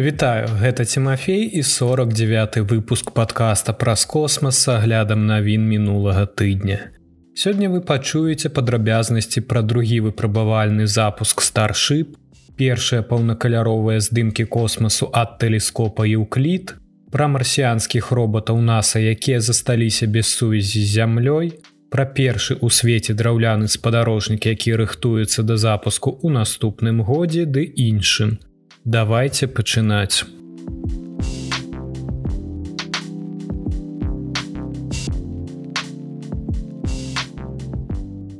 Вітаю, гэта Тимофей і 49 выпуск подкаста праз космас с аглядам навін мінулага тыдня. Сёння вы пачуеце падрабязнасці пра другі выпрабавальны запуск старship, першыя паўнакаляровыя здымкі космасу ад тэлескопа Еўклід, пра марсіянскіх роботаў NASAа, якія засталіся без сувязі з зямлёй, пра першы ў свеце драўляны спадарожнік, які рыхтуецца да запуску ў наступным годзе ды іншым. Давайте пачынаць.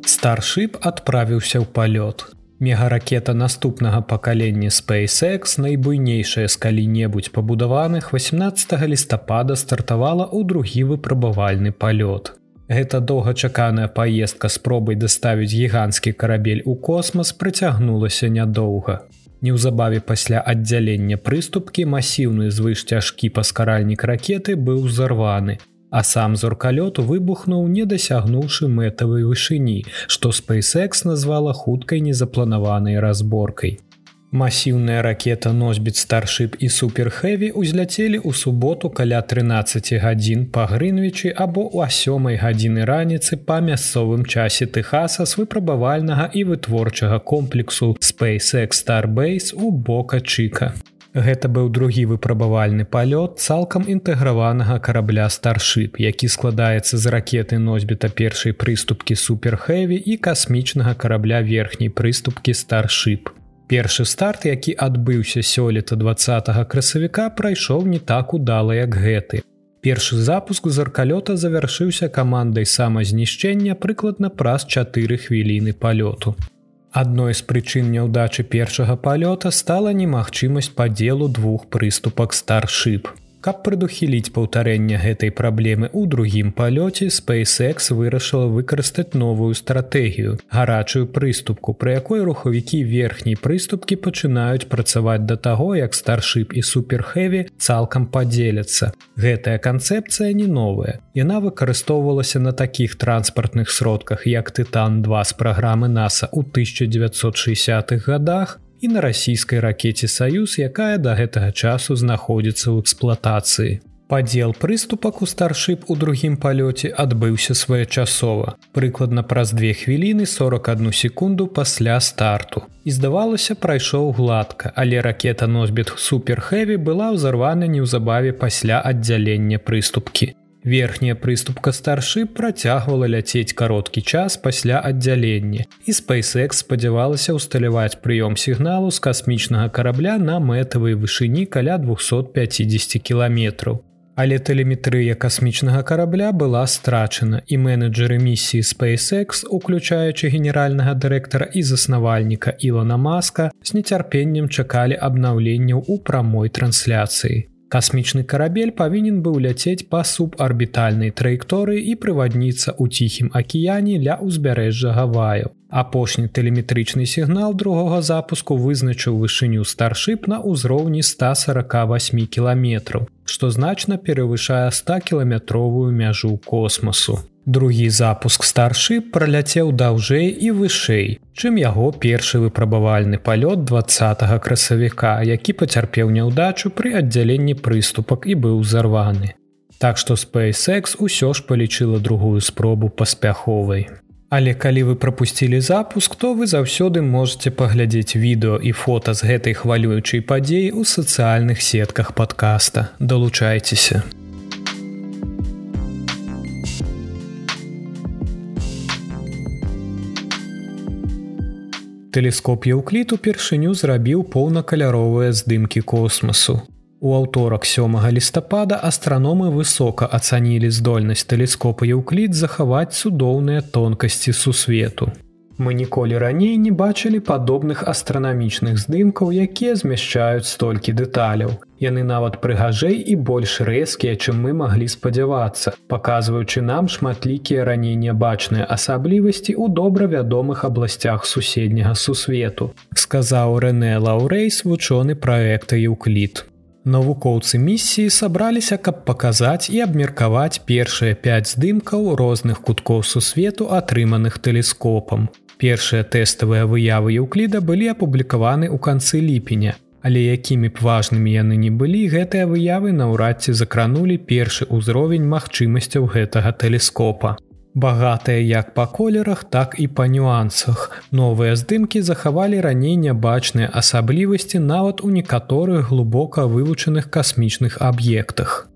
Старship адправіўся ў палёт. Мегаракета наступнага пакалення SpaceX, найбуйнейшая з калі-небудзь пабудаваных 18 лістапада стартавала ў другі выпрабавальны палёт. Гэта доўгачаканая паездка спробай даставіць гіганцкі карабель у космас прыцягнулася нядоўга. Неўзабаве пасля аддзялення прыступкі масіўны звыш цяжкі паскаральнік ракеты быў узарваны, а сам зоркалёт выбухнуў не дасягнуўшы мэтавай вышыні, што SpaceX назвала хуткай незапланаванай разборкай. Масіўная ракета носьбіт старship і суперхэві ўзляцелі ў суботу каля 13 гадзін па грынвічы або ў асёмай гадзіны раніцы па мясцовым часе Тэхаса з выпрабавальнага і вытворчага комплексу SpaceX Starbase у бока Чка. Гэта быў другі выпрабавальны палёт цалкам інтэграванага карабля старship, які складаецца з ракеты носьбіта першай прыступкі суперхэві і касмічнага карабля верхняй прыступкі старship. Першы старт, які адбыўся сёлета 20 красавіка прайшоў не так удала як гэты. Першы запуск заркалёта завяршыўся камандай самазнішчэння прыкладна праз 4 хвіліны палёту. Адной з прычын няўдачы першага палёта стала немагчымасць падзелу двух прыступак старship. Каб прадухіліць паўтарэнне гэтай праблемы ў другім палёце SpaceX вырашыла выкарыстаць новую стратэгію гарачую прыступку пры якой рухавікі верхняй прыступкі пачынаюць працаваць да таго як старship і суперхэві цалкам падзеляцца. Гэтая канцэпцыя не новая. Яна выкарыстоўвалася на такіх транспартных сродках як тытан 2 з праграмы NASAа ў 1960-х годах і на расійскай ракете саюз якая да гэтага часу знаходзіцца ў эксплуатацыі. Падзел прыступак у старship у другім палёце адбыўся своечасова. Прыкладна праз две хвіліны 41 секунду пасля старту. І здавалася прайшоў гладка але ракета носьбіт суперхэві была ўзарвана неўзабаве пасля аддзялення прыступкі Верхняя прыступка старшы працягвала ляцець кароткі час пасля аддзялення і SpaceX спадзявалася ўсталяваць прыём сігналу з касмічнага карабля на мэтавай вышыні каля 250 кіламетраў. Але тэлеметрыя касмічнага карабля была страчана і менеджеры місіі SpaceX, уключаючы генеральнага дырэктара і заснавальніка Ілона Маска з нецярпеннем чакалі абнаўленняў у прамой трансляцыі. Касмічны карабель павінен быў ляцець па субарбітальнай траекторыі і прывадніцца ў ціхім акіяне ля ўзбярэжжа гаваю. Апошні тэлеметрычны сігнал другога запуску вызначыў вышыню старship на ўзроўні 148 кіламетраў, што значна перавышае 100 кіламетровую мяжу космосу. Другі запуск старшы праляцеў даўжэй і вышэй, чым яго першы выпрабавальны палёт два красавіка, які пацярпеў няўдачу пры аддзяленні прыступак і быў зарваны. Так што SpaceX усё ж палічыла другую спробу паспяховай. Але калі вы прапусцілі запуск, то вы заўсёды можете паглядзець відэо і фота з гэтай хвалюючай падзеі ў сацыяльных сетках падкаста. Далучайцеся. Тэлескоп Еўкліт упершыню зрабіў поўнакаляровыя здымкі космасу. У аўторак сёмага лістапада астраномы высока ацанілі здольнасць тэлескопа Еўкліт захаваць цудоўныя тонкасці сусвету. Мы ніколі раней не бачылі падобных астранамічных здымкаў, якія змяшчаюць столькі дэталяў. Яны нават прыгажэй і больш рэзкія, чым мы маглі спадзявацца, паказваючы нам шматлікія раней нябачныя асаблівасці ў добра вядомых абласцях суседняга сусвету, сказаў Рэнэ Лаўрэйс вучоны праекта Еўкліт. Навукоўцы місіі сабраліся, каб паказаць і абмеркаваць першыя пяць здымкаў розных куткоў сусвету, атрыманых тэлескопам. Першыя тэставыя выявы Еўкліда былі апублікаваны ў канцы ліпеня. Але якімі б важнымі яны не былі, гэтыя выявы наўрад ці закранулі першы ўзровень магчымасцяў гэтага тэлескопа. Багатыя як па колерах, так і па нюансах. Новыя здымкі захавалі раней нябачныя асаблівасці нават у некаторых глубока вывучаных касмічных аб'ектах.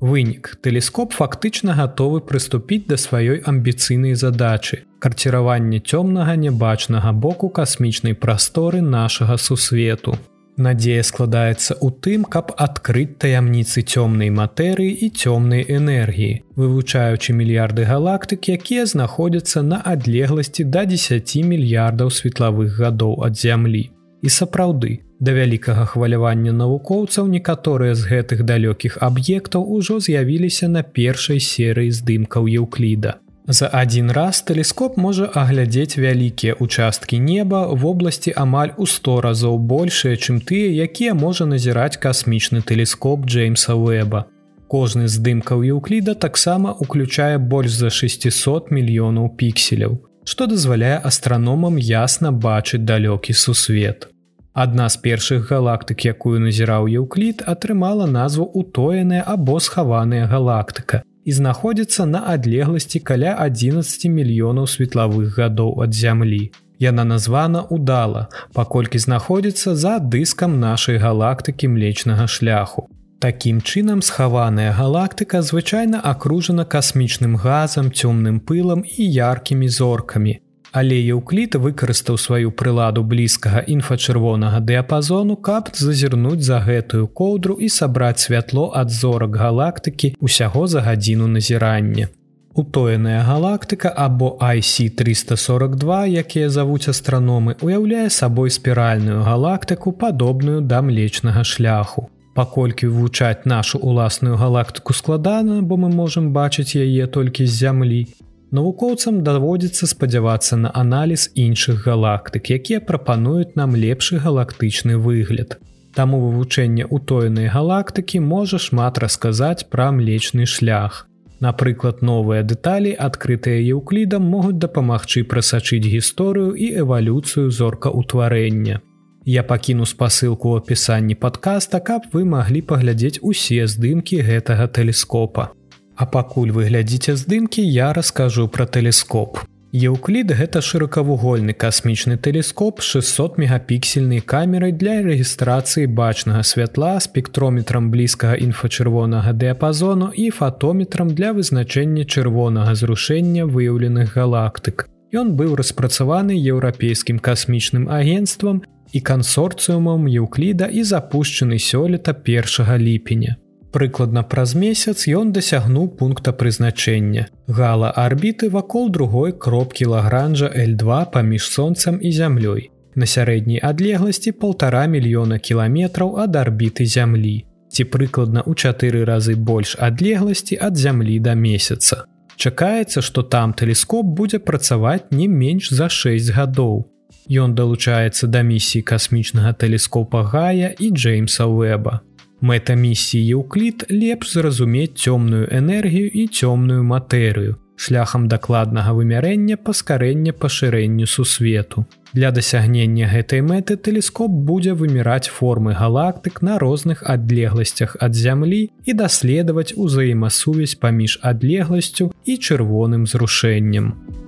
Вынік тэлескоп фактычна гатовы прыступіць да сваёй амбіцыйнай задачы карціраванне цёмнага нябачнага боку касмічнай прасторы нашага сусвету. Надзея складаецца ў тым, каб адкрыць таямніцы цёмнай матэрыі і цёмнай энергіі, вывучаючы мільярды галактык, якія знаходзяцца на адлегласці да 10 мільярдаў светлавых гадоў ад зямлі. І сапраўды, да вялікага хвалявання навукоўцаў некаторыя з гэтых далёкіх аб'ектаў ужо з'явіліся на першай серыі здымкаў Еўкліда. За адзін раз тэлескоп можа аглядзець вялікія участкі неба в области амаль у 100 разоў большыя, чым тыя, якія можа назіраць касмічны тэлескоп Джеймса Уэба. Кожны з дымкаў Еўкліда таксама уключае больш за 600 мільёнаў пікселяў, што дазваляе астраномам ясна бачыць далёкі сусвет. Адна з першых галактык, якую назіраў Еўклід, атрымала назву утоеная або схаваная галактыка і знаходзіцца на адлегласці каля 11 мільёнаў светлавых гадоў ад зямлі. Яна названа удала, паколькі знаходзіцца за дыскам нашай галактыкі млечнага шляху. Такім чынам схаваная галактыка звычайна акружана касмічным газам, цёмным пылам і яркімі зоркамі, Але Еўкліт выкарыстаў сваю прыладу блізкага інфачырвонага дыяпазону, каб зазірнуць за гэтую коўдру і сабраць святло ад зорак галактыкі ўсяго за гадзіну назірання. Утоеная галактыка або IC342, якія завуць астраномы, уяўляе сабой спіральную галактыку падобную да млечнага шляху. Паколькі вывучаць нашу уласную галактыку складана, бо мы можам бачыць яе толькі з зямлі, Навукоўцам даводзіцца спадзявацца на аналіз іншых галактык, якія прапануюць нам лепшы галактычны выгляд. Таму вывучэнне ўтоенай галактыкі можа шмат расказаць пра млечны шлях. Напрыклад, новыя дэталі, адкрытыя еўклідам могуць дапамагчы прасачыць гісторыю і эвалюцыю зоркаўтварэння. Я пакіну спасылку ў апісанні падкаста, каб вы маглі паглядзець усе здымкі гэтага тэлескопа. А пакуль вы глядзіце здымкі, я раскажу пра тэлескоп. Еўклід гэта шырокавугольны касмічны тэлескоп 600 мегапіксельнай камерай для рэгістрацыі бачнага святла спектрометрам блізкага інфачырвонага дыяпазону і фатометрам для вызначэння чырвонага зрушэння выяўленых галактык. Ён быў распрацаваны еўрапейскім касмічным агенствам і кансорцыумам Еўкліда і запушчаны сёлета 1 ліпеня. Прыкладна праз месяц ён дасягнуў пункта прызначэння. Гала арбіты вакол другой кропкі лагранжа L2 паміж сонцам і зямлёй. На сярэдняй адлегласці полтора мільёна кіламетраў ад арбіты зямлі. Ці прыкладна ў чатыры разы больш адлегласці ад зямлі да месяца. Чакаецца, што там тэлескоп будзе працаваць не менш за 6 гадоў. Ён далучаецца да місіі касмічнага тэлескопа Гая і Джеймса Уэба. Мэта місіі Еўклід лепш зразумець цёмную энергію і цёмную матэрыю, шляхам дакладнага вымярэння паскарэння пашырэнню сусвету. Для дасягнення гэтай мэты тэлескоп будзе выміраць формы галактык на розных адлегласцях ад зямлі і даследаваць узаемасувязь паміж адлегласцю і чырвоным зрушэннем.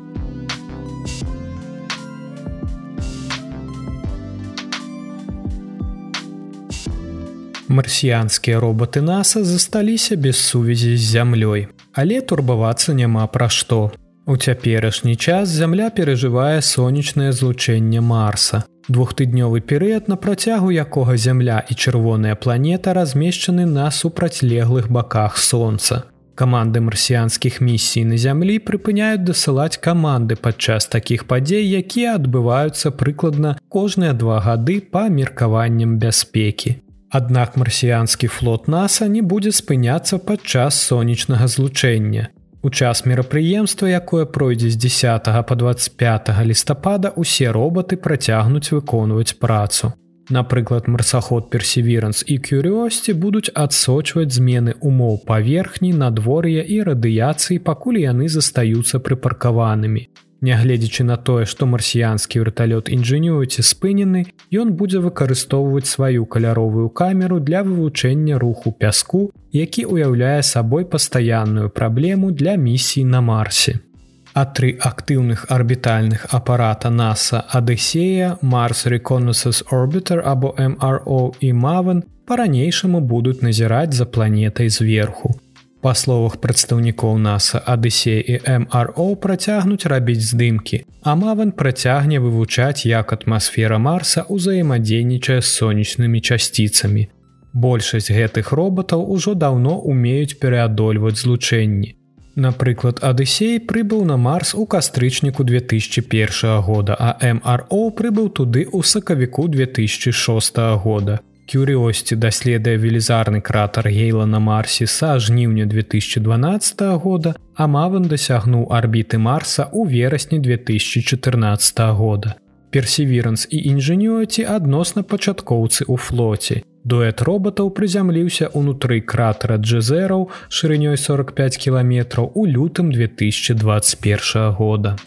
Марсіянскія роботы NASAа засталіся без сувязі з зямлёй, але турбавацца няма пра што. У цяперашні час зямля перажывае сонечнае злучэнне Марса. Двухтыднёвы перыяд на працягу якога зямля і чырвоная планета размешчаны на супрацьлеглых баках сонца. Каманды марсіянскіх місій на зямлі прыпыняюць дасылаць каманды падчас такіх падзей, якія адбываюцца прыкладна кожныя два гады па меркаванням бяспекі. Аднак марсіянскі флот NASAа не будзе спыняцца падчас сонечнага злучэння. У час мерапрыемства, якое пройдзе з 10 по 25 лістапада усе роботы працягнуць выконваць працу. Напрыклад, марсаход персеверанс і кюрыосці будуць адсочваць змены умоў паверхні, надвор'я і радыяцыі, пакуль яны застаюцца прыпаркаванымі. Нягледзячы на тое, што марсіянскі верталёт інжынюеце спынены, ён будзе выкарыстоўваць сваю каляровую камеру для вывучэння руху пяску, які ўяўляе сабой пастаянную праблему для місіі на марсе. А тры актыўных арбітальных апарата NASA Адысея, Mars Reconnaissance Orbiter або MRO і Мавен па-ранейшаму будуць назіраць за планетай зверху. Па словах прадстаўнікоў NASA Адысея і MRO працягнуць рабіць здымкі, а Маван працягне вывучаць, як атмасфера Марса ўзаемадзейнічае з сонечнымі часціцамі. Большасць гэтых роботаў ужо даўно умеюць пераадольваць злучэнні. Напрыклад, Адысей прыбыў на Марс у кастрычніку 2001 года, а MRO прыбыў туды ў сакавіку 2006 года. Кюрыосці даследуе велізарны кратар гейла на марсе са жніўня 2012 года, а Маван дасягнуў арбіты марса ў верасні 2014 года. Персеверанс і інжынюаці адносна пачаткоўцы ў флоце. Дуэт роботаў прызямліўся ўнутры кратара джезераў шырынёй 45 кіламетраў у лютым 2021 года.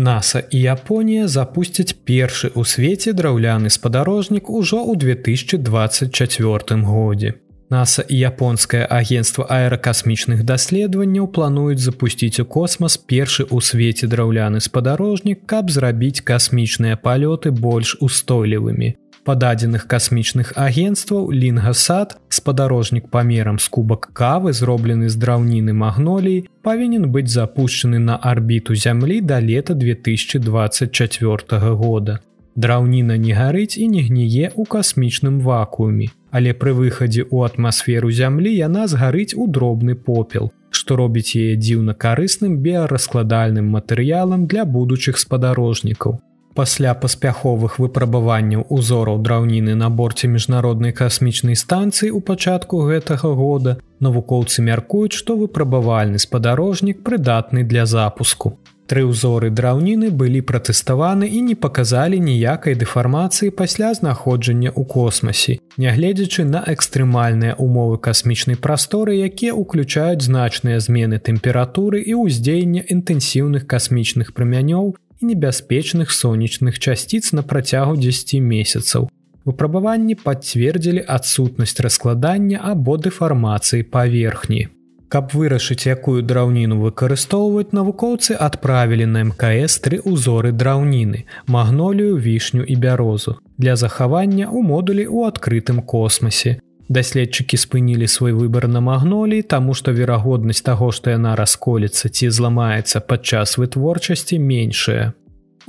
NASA і Японія запусцяць першы ў свеце драўляны спадарожнік ужо ў 2024 годзе. NASA і японскае агенцтва аэракасмічных даследаванняў плануюць запусціць у космас першы ў свеце драўляны спадарожнік, каб зрабіць касмічныя палёты больш устойлівымі пададзеных касмічных агенцтваў лінгасад спадарожнік памерам з кубак кавы зроблены з драўніны магнолій павінен быць запущены на арбіту зямлі да лета 2024 года. Драўніна не гарыць і не гніе ў касмічным вакууме але пры выхадзе ў атмасферу зямлі яна згарыць у дробны попел што робіць яе дзіўна карысным біараскладальным матэрыялам для будучых спадарожнікаў Пасля паспяховых выпрабаванняў узораў драўніны на борце міжнароднай касмічнай станцыі ў пачатку гэтага года навукоўцы мяркуюць, што выпрабавальны спадарожнік прыдатны для запуску. Тры ўзоры драўніны былі пратэставаны і не паказалі ніякай дэфармацыі пасля знаходжання ў космасе, нягледзячы на экстрэмальныя умовы касмічнай прасторы, якія ўключаюць значныя змены тэмпературы і ўздзеяння інтэнсіўных касмічных прамянёў і небяспечных сонечных часціц на працягу 10 месяцаў. Выпрабаванні пацвердзілі адсутнасць раскладання або дэфармацыі паверхні. Каб вырашыць, якую драўніну выкарыстоўваць, навукоўцы адправілі на мкс тры ўзоры драўніны, магнолію, вішню і бярозу для захавання ў модулі ў адкрытым космасе. Даследчыкі спынілі свой выбар на магнолій, таму што верагоднасць таго, што яна расколецца ці зламаецца падчас вытворчасці меншая.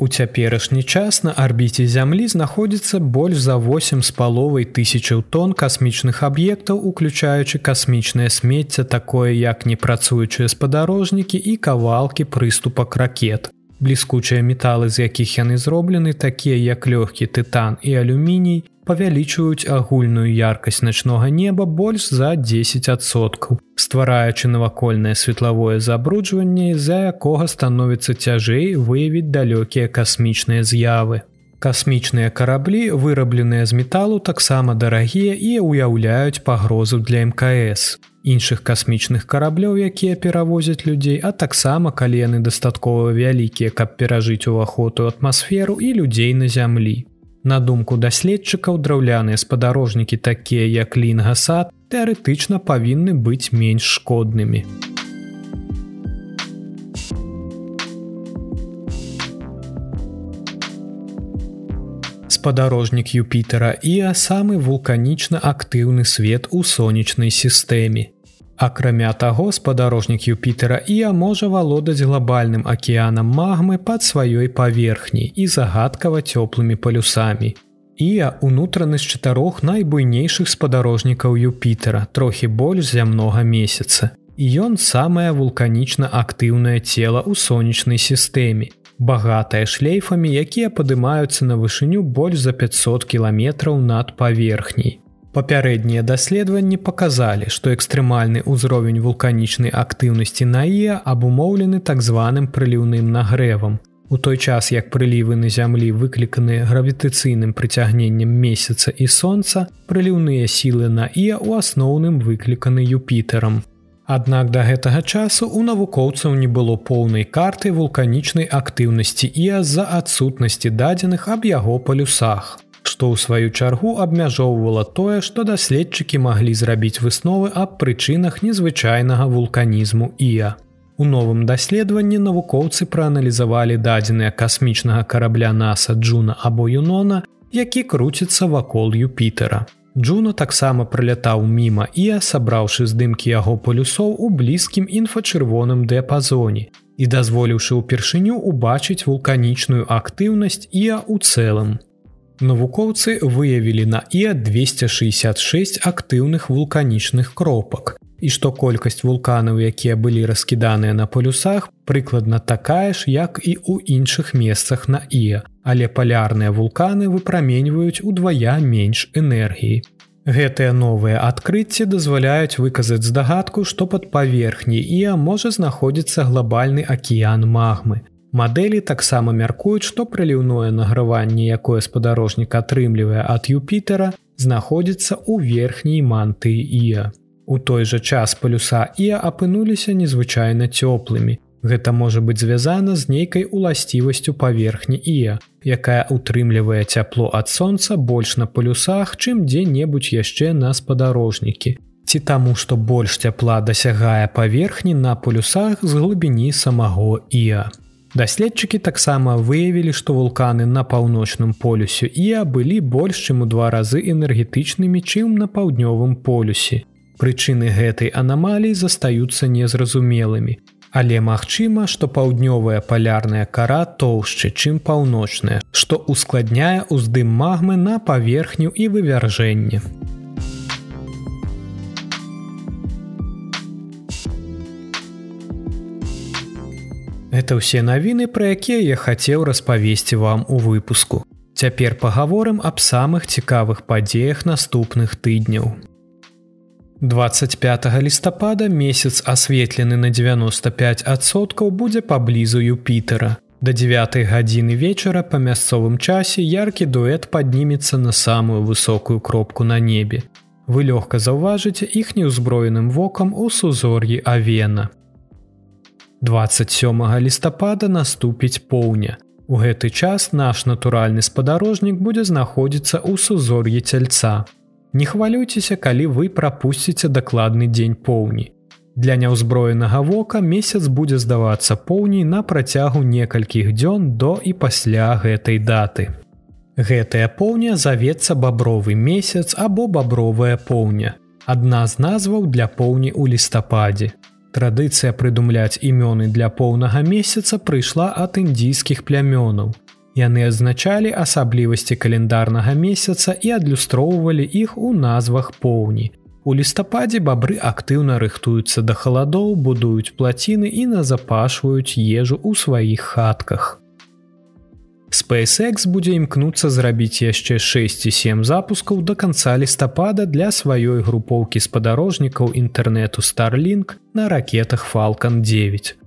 У цяперашні час на арбіце зямлі знаходзіцца больш за 8 з паловай тысячаў тонн касмічных аб'ектаў, уключаючы касмічнае смецце такое як непрацуючыя спадарожнікі і кавалкі прыступак ракет. Бліскучыя металы, з якіх яны зроблены, такія як лёгкі тытан і алюміній, павялічваюць агульную яркасць начнога неба больш за 10соткаў, ствараючы навакольнае светлавое забруджванне, з-за якога становіцца цяжэй выявіць далёкія касмічныя з'явы. Касмічныя караблі, вырабленыя з металу, таксама дарагія і ўяўляюць пагрозу для мкс. Іншых касмічных караблёў, якія перавозяць людзей, а таксама калі яны дастаткова вялікія, каб перажыць уваход у атмасферу і людзей на зямлі. На думку даследчыкаў драўляныя спадарожнікі такія як лінгасад тэарэтычна павінны быць менш шкоднымі. Спадарожнік Юпітера і а самы вулканічна актыўны свет у сонечнай сістэме. Акрамя таго, спадарожнік Юпітера Іа можа валодаць глобальным акіянам магмы пад сваёй паверхняй і загадкава цёплымі палюсамі. Іа унутраны з чатырох найбуйнейшых спадарожнікаў Юпітера, трохі больш зямнога месяца. І ён самае вулканічна актыўнае цела ў сонечнай сістэме. Багатая шлейфамі, якія падымаюцца на вышыню больш за 500 кіламетраў над паверхняй. Папярэднія даследаванні паказалі, што экстрэмальны ўзровень вулканічнай актыўнасці наія абумоўлены так званым прыліўным нагрэвам. У той час як прылівы на зямлі выкліканыя гравітацыйным прыцягненнем месяца і сонца, прыліўныя сілы на іа ў асноўным выкліканы юпітерам. Аднак да гэтага часу у навукоўцаў не было поўнай карты вулканічнай актыўнасці іа з-за адсутнасці дадзеных аб яго палюсах, што ў сваю чаргу абмяжоўвала тое, што даследчыкі маглі зрабіць высновы аб прычынах незвычайнага вулканізму іа. У новым даследаванні навукоўцы прааналізавалі дадзеныя касмічнага карабля NASAа Джуна або Юнона, які круціцца вакол Юпітера. Джуно таксама прылятаў міма і сабраўшы здымкі яго полюсоў у блізкім інфачырвоным дыяпазоне і дазволіўшы ўпершыню убачыць вулканічную актыўнасць іа ў цэлым. Навукоўцы выявілі на іа 266 актыўных вулканічных кропак, і што колькасць вулканаў, якія былі раскіданыя на полюсах, прыкладна такая ж, як і ў іншых месцах на Іа, але палярныя вулканы выпраменьваюць удвая менш энергіі. Гэтыя новыя адкрыцці дазваляюць выказаць здагадку, што пад паверхняй Іа можа знаходзіцца глобальны акіян магмы. Мадэлі таксама мяркуюць, што прыліўное награванне, якое спадарожнік атрымлівае ад Юпітера, знаходзіцца ў верхняй мантыі Іа. У той жа час палюса і апынуліся незвычайна цёплымі. Гэта можа быць звязана з нейкай уласцівасцю паверхні Іа, якая утрымлівае цяпло ад сонца больш на палюсах, чым дзе-небудзь яшчэ на спадарожнікі. Ці таму, што больш цяпла дасягае паверхні на полюсах з глыбіні самого Іа. Даследчыкі таксама выявілі, што вулканы на паўночным полюсю Іа былі больш чым у два разы энергетычнымі, чым на паўднёвым полюсе. Прычыны гэтай анамаліі застаюцца незразумелымі. Але магчыма, што паўднёвая палярная кара тоўшчы, чым паўночная, што ускладняе ўздым магмы на паверхню і вывяржэнне. Это ўсе навіны, пра якія я хацеў распавесці вам у выпуску. Цяпер пагаворым аб самых цікавых падзеях наступных тыдняў. 25 лістапада месяц асветлены на 95соткаў будзе паблізу Юпітера. Да 9 гадзіны вечара па мясцовым часе яркі дуэт паднімецца на самую высокую кропку на небе. Вы лёгка заўважыце іх неўзброеным вокам у сузор'і Авена. 27 лістапада наступіць поўня. У гэты час наш натуральны спадарожнік будзе знаходзіцца ў сузор'і цяльца. Не хвалюйцеся, калі вы прапусціце дакладны дзень поўні. Для няўзброенага вока месяц будзе здавацца поўней на працягу некалькіх дзён до і пасля гэтай даты. Гэтая поўня завецца бабровы месяц або бабровая поўня. Адна з назваў для поўні ў лістападзе. Традыцыя прыдумляць імёны для поўнага месяца прыйшла ад індійскіх плямёнаў. Яны азначалі асаблівасці календарнага месяца і адлюстроўвалі іх у назвах поўні. У лістападзе бабры актыўна рыхтуюцца да халадоў, будуюць плаціны і назапашваюць ежу ў сваіх хатках. SpaceX будзе імкнуцца зрабіць яшчэ 6-7 запускаў да канца лістапада для сваёй групоўкі спадарожнікаў інтэрнэту Starlink на ракетах Falалcon 9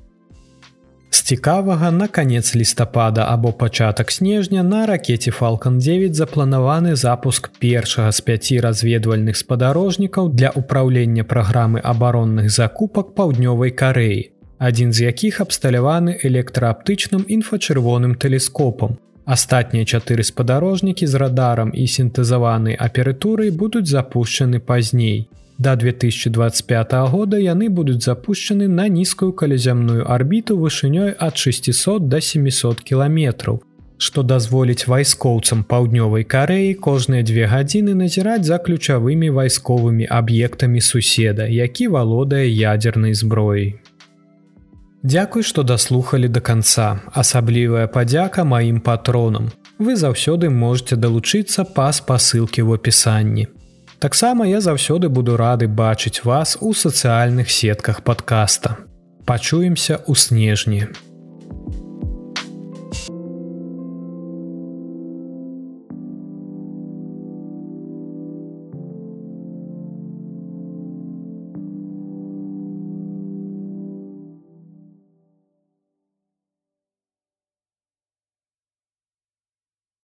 цікавага на канец лістапада або пачатак снежня на ракете Falалcon 9 запланаваны запуск першага з пяці разведвальных спадарожнікаў для ўпраўлення праграмы абаронных закупак паўднёвай кареі, адзін з якіх абсталяваны электрааптычным інфачырвоным тэлескопам. Астатнія чатыры спадарожнікі з радарам і сінтэзаванай апературай будуць запущены пазней. Да 2025 года яны будуць запущены на нізкую калязямную арбіту вышынёй ад 600 до 700 кіламетраў, што дазволіць вайскоўцам паўднёвай кареі кожныя две гадзіны назіраць за ключавымі вайсковымі аб'ектамі суседа, які валодае ядзернай зброяй. Дзякуй, што даслухалі да канца. Асаблівая падзяка маім патронам. Вы заўсёды можете далучыцца па спасылкі ў апісанні. Таксама я заўсёды буду рады бачыць вас у сацыяльных сетках падкаста. Пачуемся ў снежні.